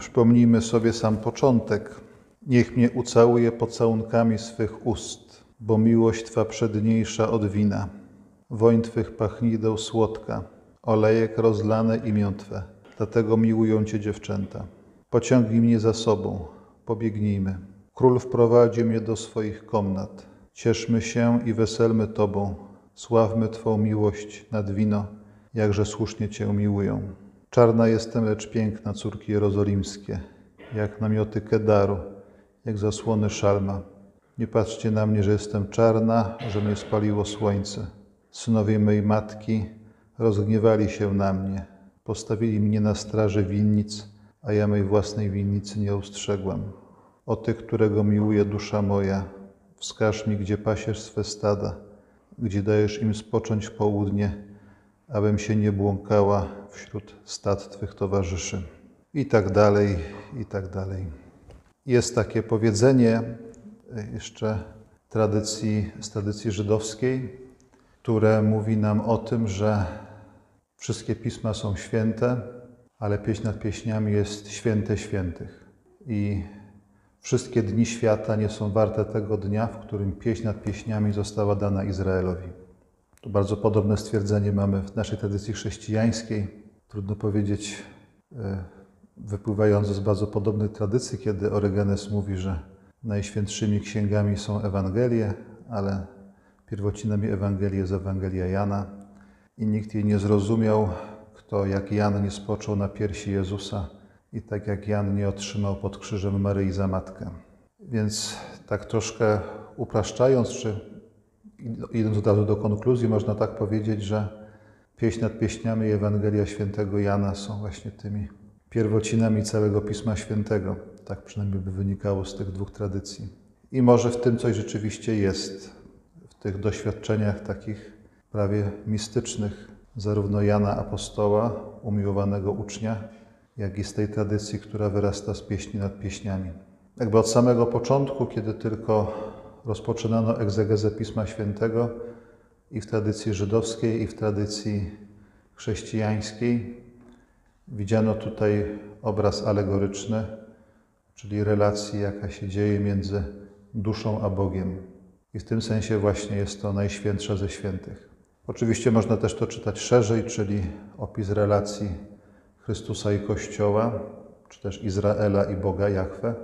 Przypomnijmy sobie sam początek. Niech mnie ucałuje pocałunkami swych ust, bo miłość Twa przedniejsza od wina. Woń Twych pachnideł słodka, olejek rozlane imię Twe. Dlatego miłują Cię dziewczęta. Pociągnij mnie za sobą, pobiegnijmy. Król wprowadzi mnie do swoich komnat. Cieszmy się i weselmy Tobą. Sławmy Twą miłość nad wino, jakże słusznie Cię miłują. Czarna jestem, lecz piękna, córki jerozolimskie, jak namioty Kedaru, jak zasłony szalma. Nie patrzcie na mnie, że jestem czarna, że mnie spaliło słońce. Synowie mej matki rozgniewali się na mnie. Postawili mnie na straży winnic, a ja mej własnej winnicy nie ustrzegłam. O tych, którego miłuje dusza moja, wskaż mi, gdzie pasiesz swe stada, gdzie dajesz im spocząć w południe, abym się nie błąkała wśród stad Twych towarzyszy. I tak dalej, i tak dalej. Jest takie powiedzenie jeszcze tradycji, z tradycji żydowskiej, które mówi nam o tym, że wszystkie pisma są święte, ale pieśń nad pieśniami jest święte świętych. I wszystkie dni świata nie są warte tego dnia, w którym pieśń nad pieśniami została dana Izraelowi. To bardzo podobne stwierdzenie mamy w naszej tradycji chrześcijańskiej. Trudno powiedzieć, e, wypływające z bardzo podobnej tradycji, kiedy Orygenes mówi, że najświętszymi księgami są Ewangelie, ale pierwocinami Ewangelii jest Ewangelia Jana i nikt jej nie zrozumiał, kto jak Jan nie spoczął na piersi Jezusa i tak jak Jan nie otrzymał pod krzyżem Maryi za matkę. Więc tak troszkę upraszczając, czy idąc od razu do konkluzji, można tak powiedzieć, że pieśń nad pieśniami i Ewangelia Świętego Jana są właśnie tymi pierwocinami całego Pisma Świętego. Tak przynajmniej by wynikało z tych dwóch tradycji. I może w tym coś rzeczywiście jest, w tych doświadczeniach takich prawie mistycznych, zarówno Jana Apostoła, umiłowanego ucznia, jak i z tej tradycji, która wyrasta z pieśni nad pieśniami. Jakby od samego początku, kiedy tylko rozpoczynano egzegezę Pisma Świętego i w tradycji żydowskiej, i w tradycji chrześcijańskiej, widziano tutaj obraz alegoryczny, czyli relacji, jaka się dzieje między duszą a Bogiem. I w tym sensie właśnie jest to najświętsze ze świętych. Oczywiście można też to czytać szerzej, czyli opis relacji Chrystusa i Kościoła, czy też Izraela i Boga Jahwe,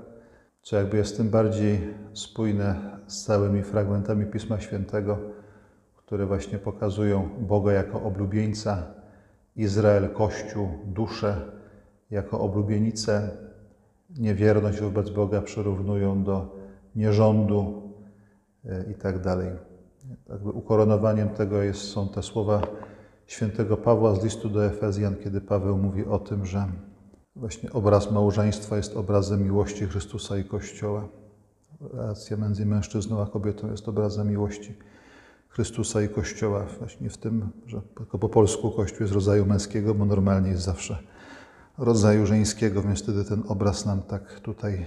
co jakby jest tym bardziej spójne z całymi fragmentami Pisma Świętego, które właśnie pokazują Boga jako oblubieńca, Izrael, Kościół, duszę jako oblubienicę, niewierność wobec Boga przyrównują do nierządu i tak dalej. Ukoronowaniem tego jest, są te słowa świętego Pawła z listu do Efezjan, kiedy Paweł mówi o tym, że właśnie obraz małżeństwa jest obrazem miłości Chrystusa i Kościoła. Relacja między mężczyzną a kobietą jest obrazem miłości Chrystusa i Kościoła. Właśnie w tym, że tylko po polsku Kościół jest rodzaju męskiego, bo normalnie jest zawsze rodzaju żeńskiego, więc wtedy ten obraz nam tak tutaj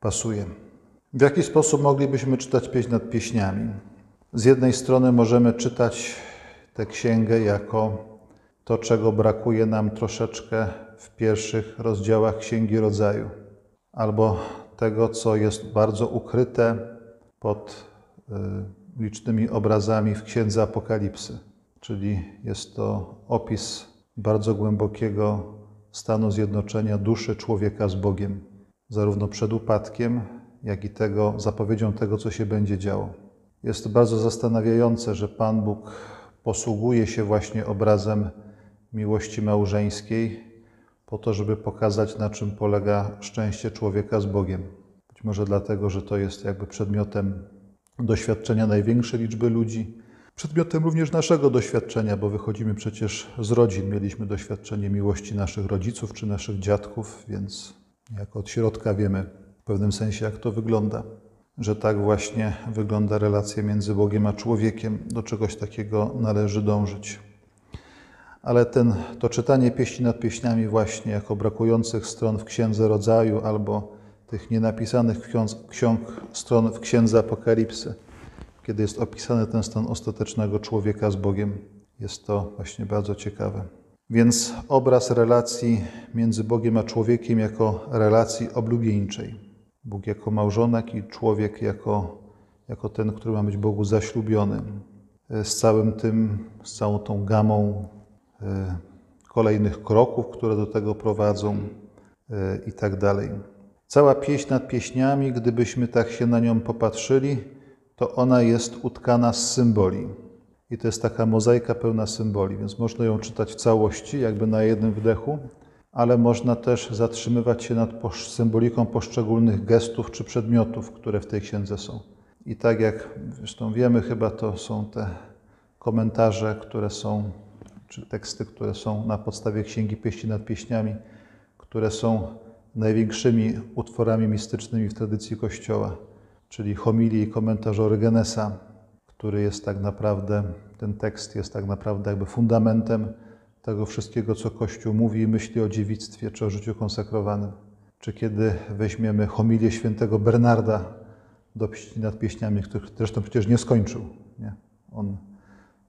pasuje. W jaki sposób moglibyśmy czytać pieśń nad pieśniami? Z jednej strony możemy czytać tę księgę jako to, czego brakuje nam troszeczkę w pierwszych rozdziałach Księgi Rodzaju, albo tego, co jest bardzo ukryte pod y, licznymi obrazami w Księdze Apokalipsy, czyli jest to opis bardzo głębokiego stanu zjednoczenia duszy człowieka z Bogiem, zarówno przed upadkiem, jak i tego, zapowiedzią tego, co się będzie działo. Jest to bardzo zastanawiające, że Pan Bóg posługuje się właśnie obrazem miłości małżeńskiej po to, żeby pokazać, na czym polega szczęście człowieka z Bogiem. Być może dlatego, że to jest jakby przedmiotem doświadczenia największej liczby ludzi, przedmiotem również naszego doświadczenia, bo wychodzimy przecież z rodzin. Mieliśmy doświadczenie miłości naszych rodziców czy naszych dziadków, więc jako od środka wiemy w pewnym sensie, jak to wygląda że tak właśnie wygląda relacja między Bogiem a człowiekiem. Do czegoś takiego należy dążyć. Ale ten, to czytanie pieśni nad pieśniami właśnie jako brakujących stron w Księdze Rodzaju albo tych nienapisanych ksiąg, stron w Księdze Apokalipsy, kiedy jest opisany ten stan ostatecznego człowieka z Bogiem, jest to właśnie bardzo ciekawe. Więc obraz relacji między Bogiem a człowiekiem jako relacji oblubieńczej. Bóg jako małżonek i człowiek jako, jako ten, który ma być Bogu zaślubiony. Z całym tym, z całą tą gamą kolejnych kroków, które do tego prowadzą e, i tak dalej. Cała pieśń nad pieśniami, gdybyśmy tak się na nią popatrzyli, to ona jest utkana z symboli. I to jest taka mozaika pełna symboli, więc można ją czytać w całości, jakby na jednym wdechu, ale można też zatrzymywać się nad symboliką poszczególnych gestów czy przedmiotów, które w tej księdze są. I tak jak zresztą wiemy, chyba to są te komentarze, które są, czy teksty, które są na podstawie Księgi Pieśni nad Pieśniami, które są największymi utworami mistycznymi w tradycji Kościoła, czyli homilii i komentarz Orygenesa, który jest tak naprawdę, ten tekst jest tak naprawdę jakby fundamentem tego wszystkiego, co Kościół mówi i myśli o dziewictwie czy o życiu konsekrowanym. Czy kiedy weźmiemy homilię świętego Bernarda do nad pieśniami, których zresztą przecież nie skończył. Nie? On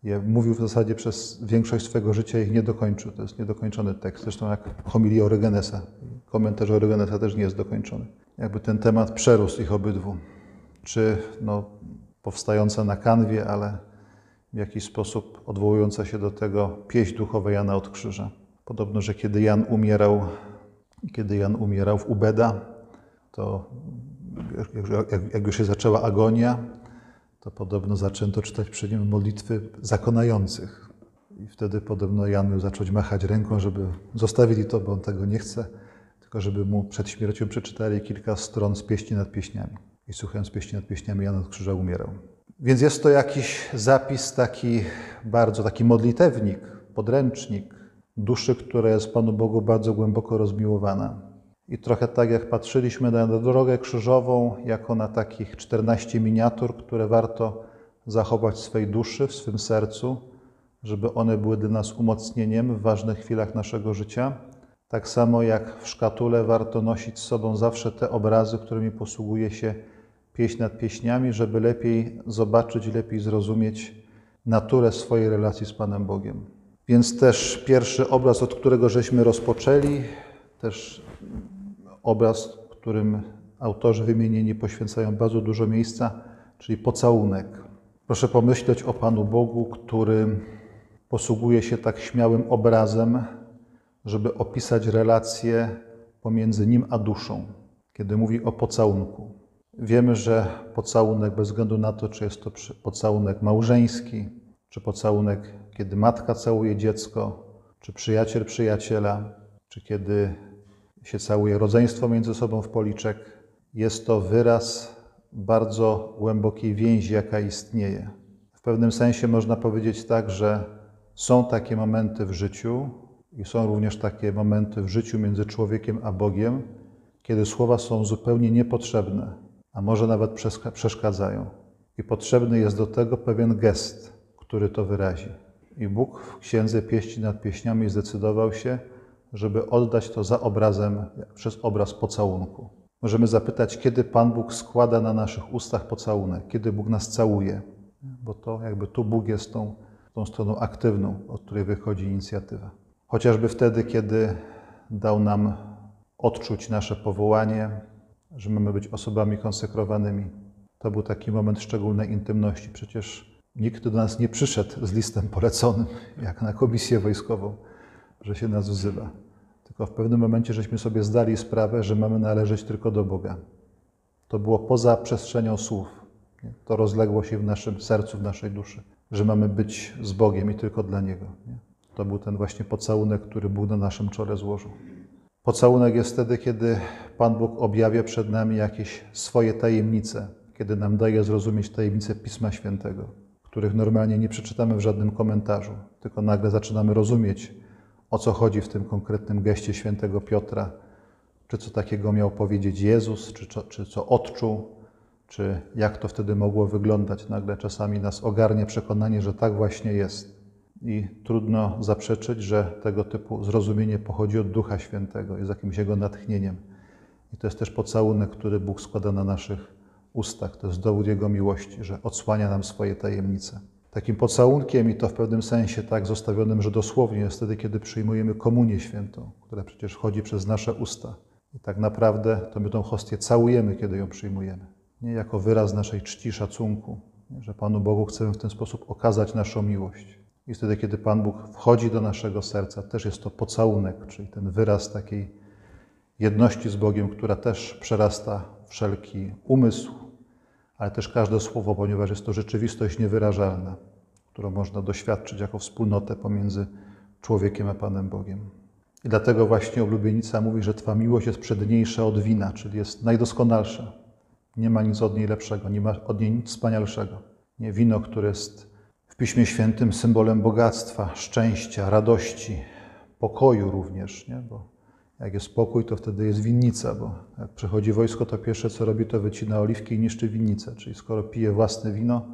je mówił w zasadzie przez większość swojego życia ich nie dokończył. To jest niedokończony tekst. Zresztą jak homilia Orygenesa. Komentarz Orygenesa też nie jest dokończony. Jakby ten temat przerósł ich obydwu. Czy no, powstająca na kanwie, ale w jakiś sposób odwołująca się do tego pieśń duchowa Jana od krzyża. Podobno, że kiedy Jan umierał, kiedy Jan umierał w Ubeda, to jak, już się zaczęła agonia, to podobno zaczęto czytać przy nim modlitwy zakonających. I wtedy podobno Jan miał zacząć machać ręką, żeby zostawili to, bo on tego nie chce, tylko żeby mu przed śmiercią przeczytali kilka stron z pieśni nad pieśniami i słuchając pieśni nad pieśniami Jan od Krzyża umierał. Więc jest to jakiś zapis taki bardzo, taki modlitewnik, podręcznik duszy, która jest Panu Bogu bardzo głęboko rozmiłowana. I trochę tak jak patrzyliśmy na drogę krzyżową, jako na takich 14 miniatur, które warto zachować w swej duszy, w swym sercu, żeby one były dla nas umocnieniem w ważnych chwilach naszego życia. Tak samo jak w szkatule warto nosić z sobą zawsze te obrazy, którymi posługuje się pieśń nad pieśniami, żeby lepiej zobaczyć, lepiej zrozumieć naturę swojej relacji z Panem Bogiem. Więc też pierwszy obraz, od którego żeśmy rozpoczęli, też obraz, którym autorzy wymienieni poświęcają bardzo dużo miejsca, czyli pocałunek. Proszę pomyśleć o Panu Bogu, który posługuje się tak śmiałym obrazem, żeby opisać relację pomiędzy nim a duszą, kiedy mówi o pocałunku. Wiemy, że pocałunek, bez względu na to, czy jest to pocałunek małżeński, czy pocałunek, kiedy matka całuje dziecko, czy przyjaciel przyjaciela, czy kiedy się całuje rodzeństwo między sobą w policzek, jest to wyraz bardzo głębokiej więzi, jaka istnieje. W pewnym sensie można powiedzieć tak, że są takie momenty w życiu i są również takie momenty w życiu między człowiekiem a Bogiem, kiedy słowa są zupełnie niepotrzebne a może nawet przeszkadzają. I potrzebny jest do tego pewien gest, który to wyrazi. I Bóg w Księdze Pieści nad Pieśniami zdecydował się, żeby oddać to za obrazem, przez obraz pocałunku. Możemy zapytać, kiedy Pan Bóg składa na naszych ustach pocałunek, kiedy Bóg nas całuje, bo to jakby tu Bóg jest tą, tą stroną aktywną, od której wychodzi inicjatywa. Chociażby wtedy, kiedy dał nam odczuć nasze powołanie, że mamy być osobami konsekrowanymi. To był taki moment szczególnej intymności. Przecież nikt do nas nie przyszedł z listem poleconym, jak na komisję wojskową, że się nas wzywa. Tylko w pewnym momencie żeśmy sobie zdali sprawę, że mamy należeć tylko do Boga. To było poza przestrzenią słów. Nie? To rozległo się w naszym sercu, w naszej duszy, że mamy być z Bogiem i tylko dla Niego. Nie? To był ten właśnie pocałunek, który Bóg na naszym czole złożył. Pocałunek jest wtedy, kiedy Pan Bóg objawia przed nami jakieś swoje tajemnice, kiedy nam daje zrozumieć tajemnice Pisma Świętego, których normalnie nie przeczytamy w żadnym komentarzu, tylko nagle zaczynamy rozumieć, o co chodzi w tym konkretnym geście świętego Piotra, czy co takiego miał powiedzieć Jezus, czy, czy co odczuł, czy jak to wtedy mogło wyglądać. Nagle czasami nas ogarnie przekonanie, że tak właśnie jest. I trudno zaprzeczyć, że tego typu zrozumienie pochodzi od Ducha Świętego, jest jakimś Jego natchnieniem. I to jest też pocałunek, który Bóg składa na naszych ustach. To jest dowód Jego miłości, że odsłania nam swoje tajemnice. Takim pocałunkiem i to w pewnym sensie tak zostawionym, że dosłownie jest wtedy, kiedy przyjmujemy komunię świętą, która przecież wchodzi przez nasze usta. I tak naprawdę to my tą hostię całujemy, kiedy ją przyjmujemy. Nie jako wyraz naszej czci, szacunku, że Panu Bogu chcemy w ten sposób okazać naszą miłość. I wtedy, kiedy Pan Bóg wchodzi do naszego serca, też jest to pocałunek, czyli ten wyraz takiej jedności z Bogiem, która też przerasta wszelki umysł, ale też każde słowo, ponieważ jest to rzeczywistość niewyrażalna, którą można doświadczyć jako wspólnotę pomiędzy człowiekiem a Panem Bogiem. I dlatego właśnie oblubienica mówi, że Twa miłość jest przedniejsza od wina, czyli jest najdoskonalsza. Nie ma nic od niej lepszego, nie ma od niej nic wspanialszego. Nie wino, które jest w Piśmie Świętym symbolem bogactwa, szczęścia, radości, pokoju również, nie? bo jak jest spokój, to wtedy jest winnica, bo jak przychodzi wojsko, to pierwsze co robi, to wycina oliwki i niszczy winnicę. Czyli skoro pije własne wino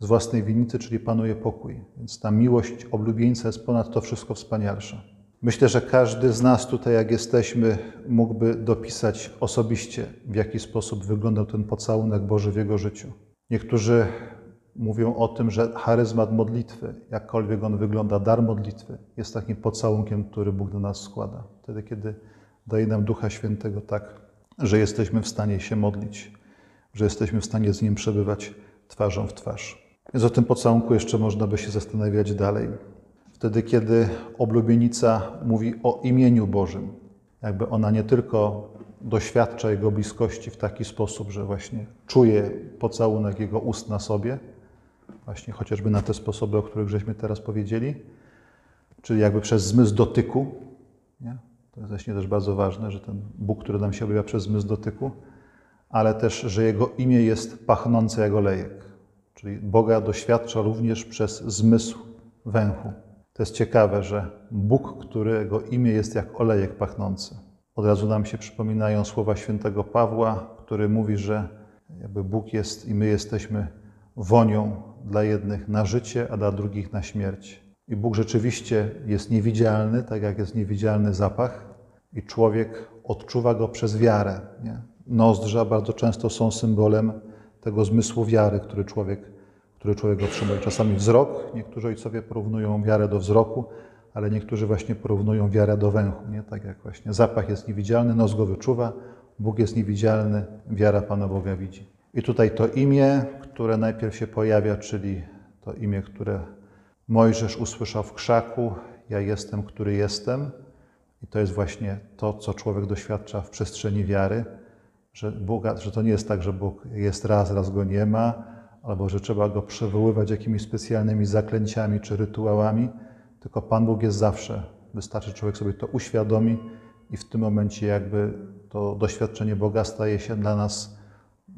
z własnej winnicy, czyli panuje pokój. Więc ta miłość oblubieńca jest ponad to wszystko wspanialsza. Myślę, że każdy z nas tutaj, jak jesteśmy, mógłby dopisać osobiście, w jaki sposób wyglądał ten pocałunek Boży w jego życiu. Niektórzy mówią o tym, że charyzmat modlitwy, jakkolwiek on wygląda, dar modlitwy, jest takim pocałunkiem, który Bóg do nas składa. Wtedy, kiedy daje nam Ducha Świętego tak, że jesteśmy w stanie się modlić, że jesteśmy w stanie z Nim przebywać twarzą w twarz. Więc o tym pocałunku jeszcze można by się zastanawiać dalej. Wtedy, kiedy oblubienica mówi o imieniu Bożym, jakby ona nie tylko doświadcza Jego bliskości w taki sposób, że właśnie czuje pocałunek Jego ust na sobie, właśnie chociażby na te sposoby, o których żeśmy teraz powiedzieli, czyli jakby przez zmysł dotyku. Nie? To jest właśnie też bardzo ważne, że ten Bóg, który nam się objawia przez zmysł dotyku, ale też, że Jego imię jest pachnące jak olejek. Czyli Boga doświadcza również przez zmysł węchu. To jest ciekawe, że Bóg, którego imię jest jak olejek pachnący. Od razu nam się przypominają słowa świętego Pawła, który mówi, że Bóg jest i my jesteśmy wonią dla jednych na życie, a dla drugich na śmierć. I Bóg rzeczywiście jest niewidzialny, tak jak jest niewidzialny zapach, i człowiek odczuwa go przez wiarę. Nie? Nozdrza bardzo często są symbolem tego zmysłu wiary, który człowiek, który człowiek otrzymuje. Czasami wzrok, niektórzy ojcowie porównują wiarę do wzroku, ale niektórzy właśnie porównują wiarę do węchu. Nie? Tak jak właśnie zapach jest niewidzialny, nos go wyczuwa, Bóg jest niewidzialny, wiara Pana Boga widzi. I tutaj to imię, które najpierw się pojawia, czyli to imię, które Mojżesz usłyszał w krzaku: Ja jestem, który jestem. I to jest właśnie to, co człowiek doświadcza w przestrzeni wiary, że, że to nie jest tak, że Bóg jest raz, raz go nie ma, albo że trzeba go przywoływać jakimiś specjalnymi zaklęciami czy rytuałami, tylko Pan Bóg jest zawsze. Wystarczy człowiek sobie to uświadomi i w tym momencie jakby to doświadczenie Boga staje się dla nas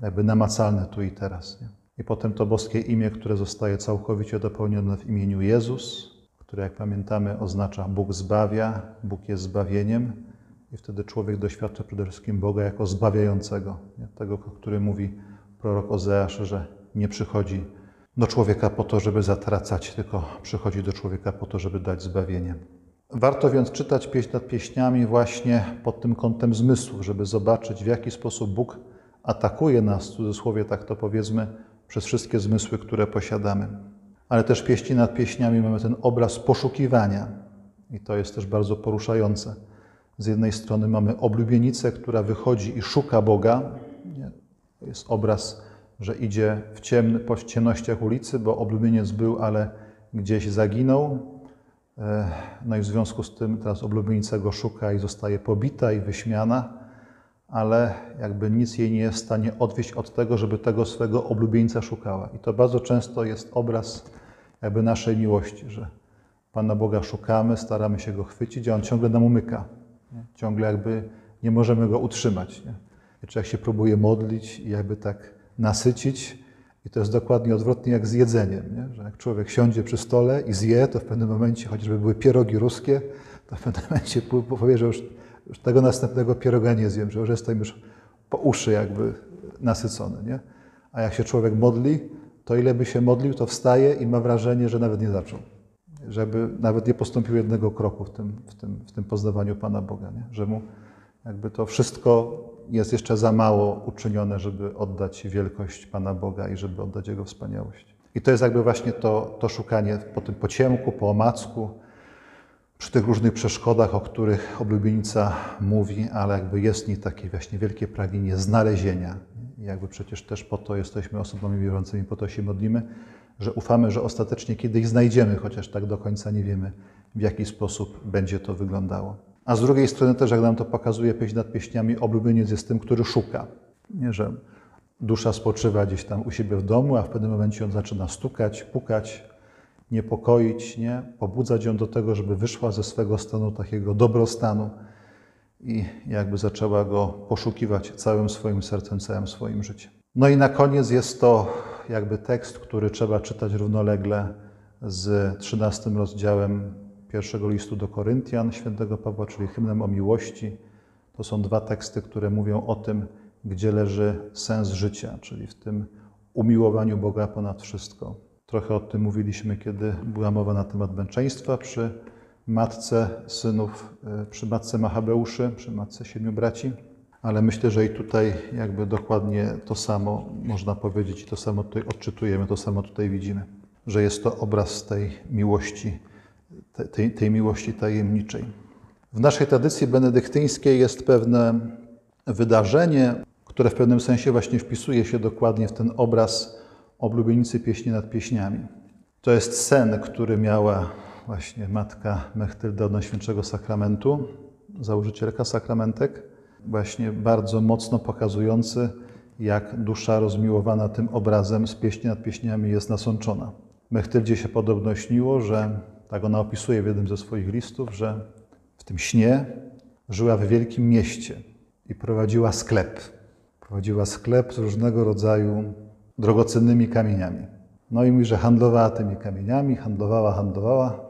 jakby namacalne tu i teraz. Nie? I potem to boskie imię, które zostaje całkowicie dopełnione w imieniu Jezus, które jak pamiętamy oznacza Bóg zbawia, Bóg jest zbawieniem i wtedy człowiek doświadcza przede wszystkim Boga jako zbawiającego, nie? tego, który mówi prorok Ozeasz, że nie przychodzi do człowieka po to, żeby zatracać, tylko przychodzi do człowieka po to, żeby dać zbawienie. Warto więc czytać pieśń nad pieśniami właśnie pod tym kątem zmysłów, żeby zobaczyć, w jaki sposób Bóg atakuje nas, w cudzysłowie tak to powiedzmy, przez wszystkie zmysły, które posiadamy. Ale też pieśni nad pieśniami mamy ten obraz poszukiwania i to jest też bardzo poruszające. Z jednej strony mamy oblubienicę, która wychodzi i szuka Boga. Jest obraz, że idzie w ciemny, po ciemnościach ulicy, bo oblubieniec był, ale gdzieś zaginął. E, no i w związku z tym teraz oblubienica go szuka i zostaje pobita i wyśmiana ale jakby nic jej nie jest w stanie odwieść od tego, żeby tego swego oblubieńca szukała. I to bardzo często jest obraz jakby naszej miłości, że Pana Boga szukamy, staramy się Go chwycić, a On ciągle nam umyka. Nie? Ciągle jakby nie możemy Go utrzymać. Nie? I człowiek się próbuje modlić i jakby tak nasycić i to jest dokładnie odwrotnie jak z jedzeniem, nie? że jak człowiek siądzie przy stole i zje, to w pewnym momencie, chociażby były pierogi ruskie, to w pewnym momencie powie, że już już tego następnego pieroga nie zjem, że już jestem już po uszy jakby nasycony, nie? A jak się człowiek modli, to ile by się modlił, to wstaje i ma wrażenie, że nawet nie zaczął. Żeby nawet nie postąpił jednego kroku w tym, w tym, w tym poznawaniu Pana Boga, nie? Że mu jakby to wszystko jest jeszcze za mało uczynione, żeby oddać wielkość Pana Boga i żeby oddać Jego wspaniałość. I to jest jakby właśnie to, to szukanie po tym pociemku, po omacku, przy tych różnych przeszkodach, o których oblubienica mówi, ale jakby jest w niej takie właśnie wielkie pragnienie znalezienia. Jakby przecież też po to jesteśmy osobami wierzącymi, po to się modlimy, że ufamy, że ostatecznie kiedyś znajdziemy, chociaż tak do końca nie wiemy, w jaki sposób będzie to wyglądało. A z drugiej strony też, jak nam to pokazuje pieśń nad pieśniami, oblubieniec jest tym, który szuka. Nie, że dusza spoczywa gdzieś tam u siebie w domu, a w pewnym momencie on zaczyna stukać, pukać, niepokoić, nie? pobudzać ją do tego, żeby wyszła ze swego stanu takiego dobrostanu i jakby zaczęła go poszukiwać całym swoim sercem, całym swoim życiem. No i na koniec jest to jakby tekst, który trzeba czytać równolegle z 13 rozdziałem pierwszego listu do Koryntian świętego Pawła, czyli hymnem o miłości. To są dwa teksty, które mówią o tym, gdzie leży sens życia, czyli w tym umiłowaniu Boga ponad wszystko. Trochę o tym mówiliśmy, kiedy była mowa na temat męczeństwa przy matce synów, e, przy matce Machabeuszy, przy matce siedmiu braci. Ale myślę, że i tutaj jakby dokładnie to samo można powiedzieć i to samo tutaj odczytujemy, to samo tutaj widzimy, że jest to obraz tej miłości, tej, tej miłości tajemniczej. W naszej tradycji benedyktyńskiej jest pewne wydarzenie, które w pewnym sensie właśnie wpisuje się dokładnie w ten obraz oblubienicy pieśni nad pieśniami. To jest sen, który miała właśnie matka Mechtylda od Najświętszego Sakramentu, założycielka sakramentek, właśnie bardzo mocno pokazujący, jak dusza rozmiłowana tym obrazem z pieśni nad pieśniami jest nasączona. Mechtyldzie się podobno śniło, że, tak ona opisuje w jednym ze swoich listów, że w tym śnie żyła w wielkim mieście i prowadziła sklep. Prowadziła sklep z różnego rodzaju drogocennymi kamieniami. No i mówi, że handlowała tymi kamieniami, handlowała, handlowała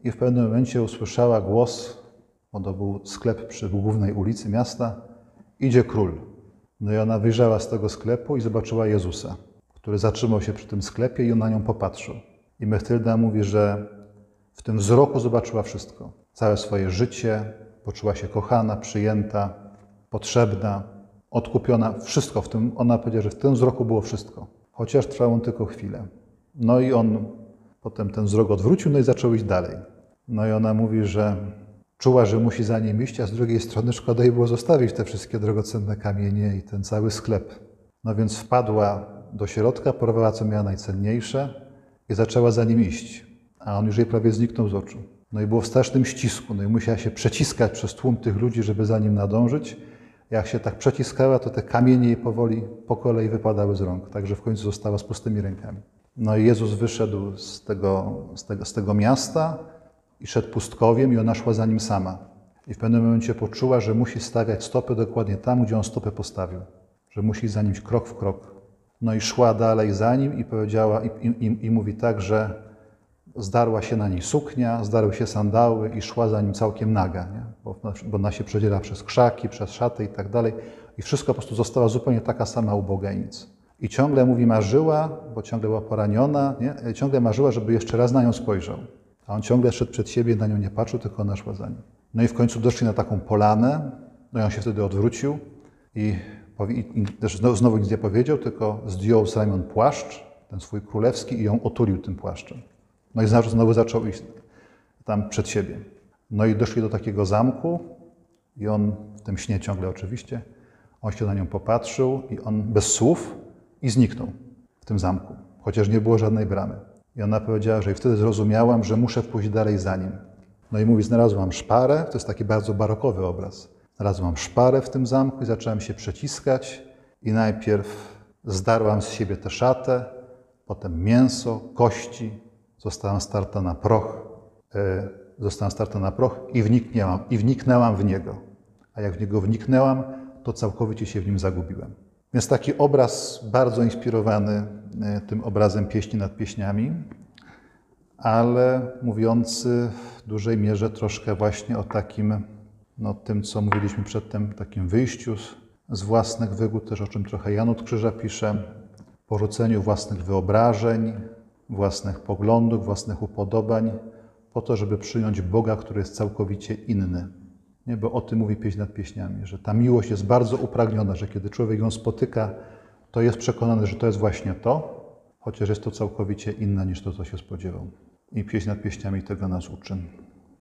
i w pewnym momencie usłyszała głos, bo to był sklep przy głównej ulicy miasta, idzie król. No i ona wyjrzała z tego sklepu i zobaczyła Jezusa, który zatrzymał się przy tym sklepie i on na nią popatrzył. I Mechtylda mówi, że w tym wzroku zobaczyła wszystko. Całe swoje życie, poczuła się kochana, przyjęta, potrzebna, odkupiona. Wszystko w tym, ona powiedziała, że w tym wzroku było wszystko. Chociaż trwało tylko chwilę. No i on potem ten wzrok odwrócił, no i zaczął iść dalej. No i ona mówi, że czuła, że musi za nim iść, a z drugiej strony szkoda jej było zostawić te wszystkie drogocenne kamienie i ten cały sklep. No więc wpadła do środka, porwała co miała najcenniejsze i zaczęła za nim iść. A on już jej prawie zniknął z oczu. No i było w strasznym ścisku, no i musiała się przeciskać przez tłum tych ludzi, żeby za nim nadążyć. Jak się tak przeciskała, to te kamienie jej powoli po kolei wypadały z rąk, także w końcu została z pustymi rękami. No i Jezus wyszedł z tego, z tego, z tego miasta i szedł pustkowiem i ona szła za nim sama. I w pewnym momencie poczuła, że musi stawiać stopy dokładnie tam, gdzie on stopę postawił. Że musi za nim krok w krok. No i szła dalej za nim i powiedziała, i, i, i mówi tak, że zdarła się na niej suknia, zdarły się sandały i szła za nim całkiem naga, nie? Bo, bo ona się przedziera przez krzaki, przez szaty i tak dalej. I wszystko po prostu została zupełnie taka sama ubogajnic. I ciągle mówi, marzyła, bo ciągle była poraniona, nie? ciągle marzyła, żeby jeszcze raz na nią spojrzał. A on ciągle szedł przed siebie, na nią nie patrzył, tylko ona szła za nim. No i w końcu doszli na taką polanę, no i on się wtedy odwrócił i, i, i też znowu nic nie powiedział, tylko zdjął z ramion płaszcz, ten swój królewski i ją otulił tym płaszczem. No i znowu zaczął iść tam przed siebie. No i doszli do takiego zamku i on w tym śnie ciągle oczywiście, on się na nią popatrzył i on bez słów i zniknął w tym zamku, chociaż nie było żadnej bramy. I ona powiedziała, że i wtedy zrozumiałam, że muszę pójść dalej za nim. No i mówi, znalazłam szparę, to jest taki bardzo barokowy obraz. Znalazłam szparę w tym zamku i zacząłem się przeciskać i najpierw zdarłam z siebie tę szatę, potem mięso, kości, zostałam starta na proch, e, zostałam starta na proch i wniknęłam, i wniknęłam w niego. A jak w niego wniknęłam, to całkowicie się w nim zagubiłem. Więc taki obraz bardzo inspirowany e, tym obrazem pieśni nad pieśniami, ale mówiący w dużej mierze troszkę właśnie o takim, no tym, co mówiliśmy przedtem, takim wyjściu z, własnych wygód, też o czym trochę Jan od Krzyża pisze, porzuceniu własnych wyobrażeń, własnych poglądów, własnych upodobań, po to, żeby przyjąć Boga, który jest całkowicie inny. Nie, bo o tym mówi pieśń nad pieśniami, że ta miłość jest bardzo upragniona, że kiedy człowiek ją spotyka, to jest przekonany, że to jest właśnie to, chociaż jest to całkowicie inna niż to, co się spodziewał. I pieśń nad pieśniami tego nas uczy.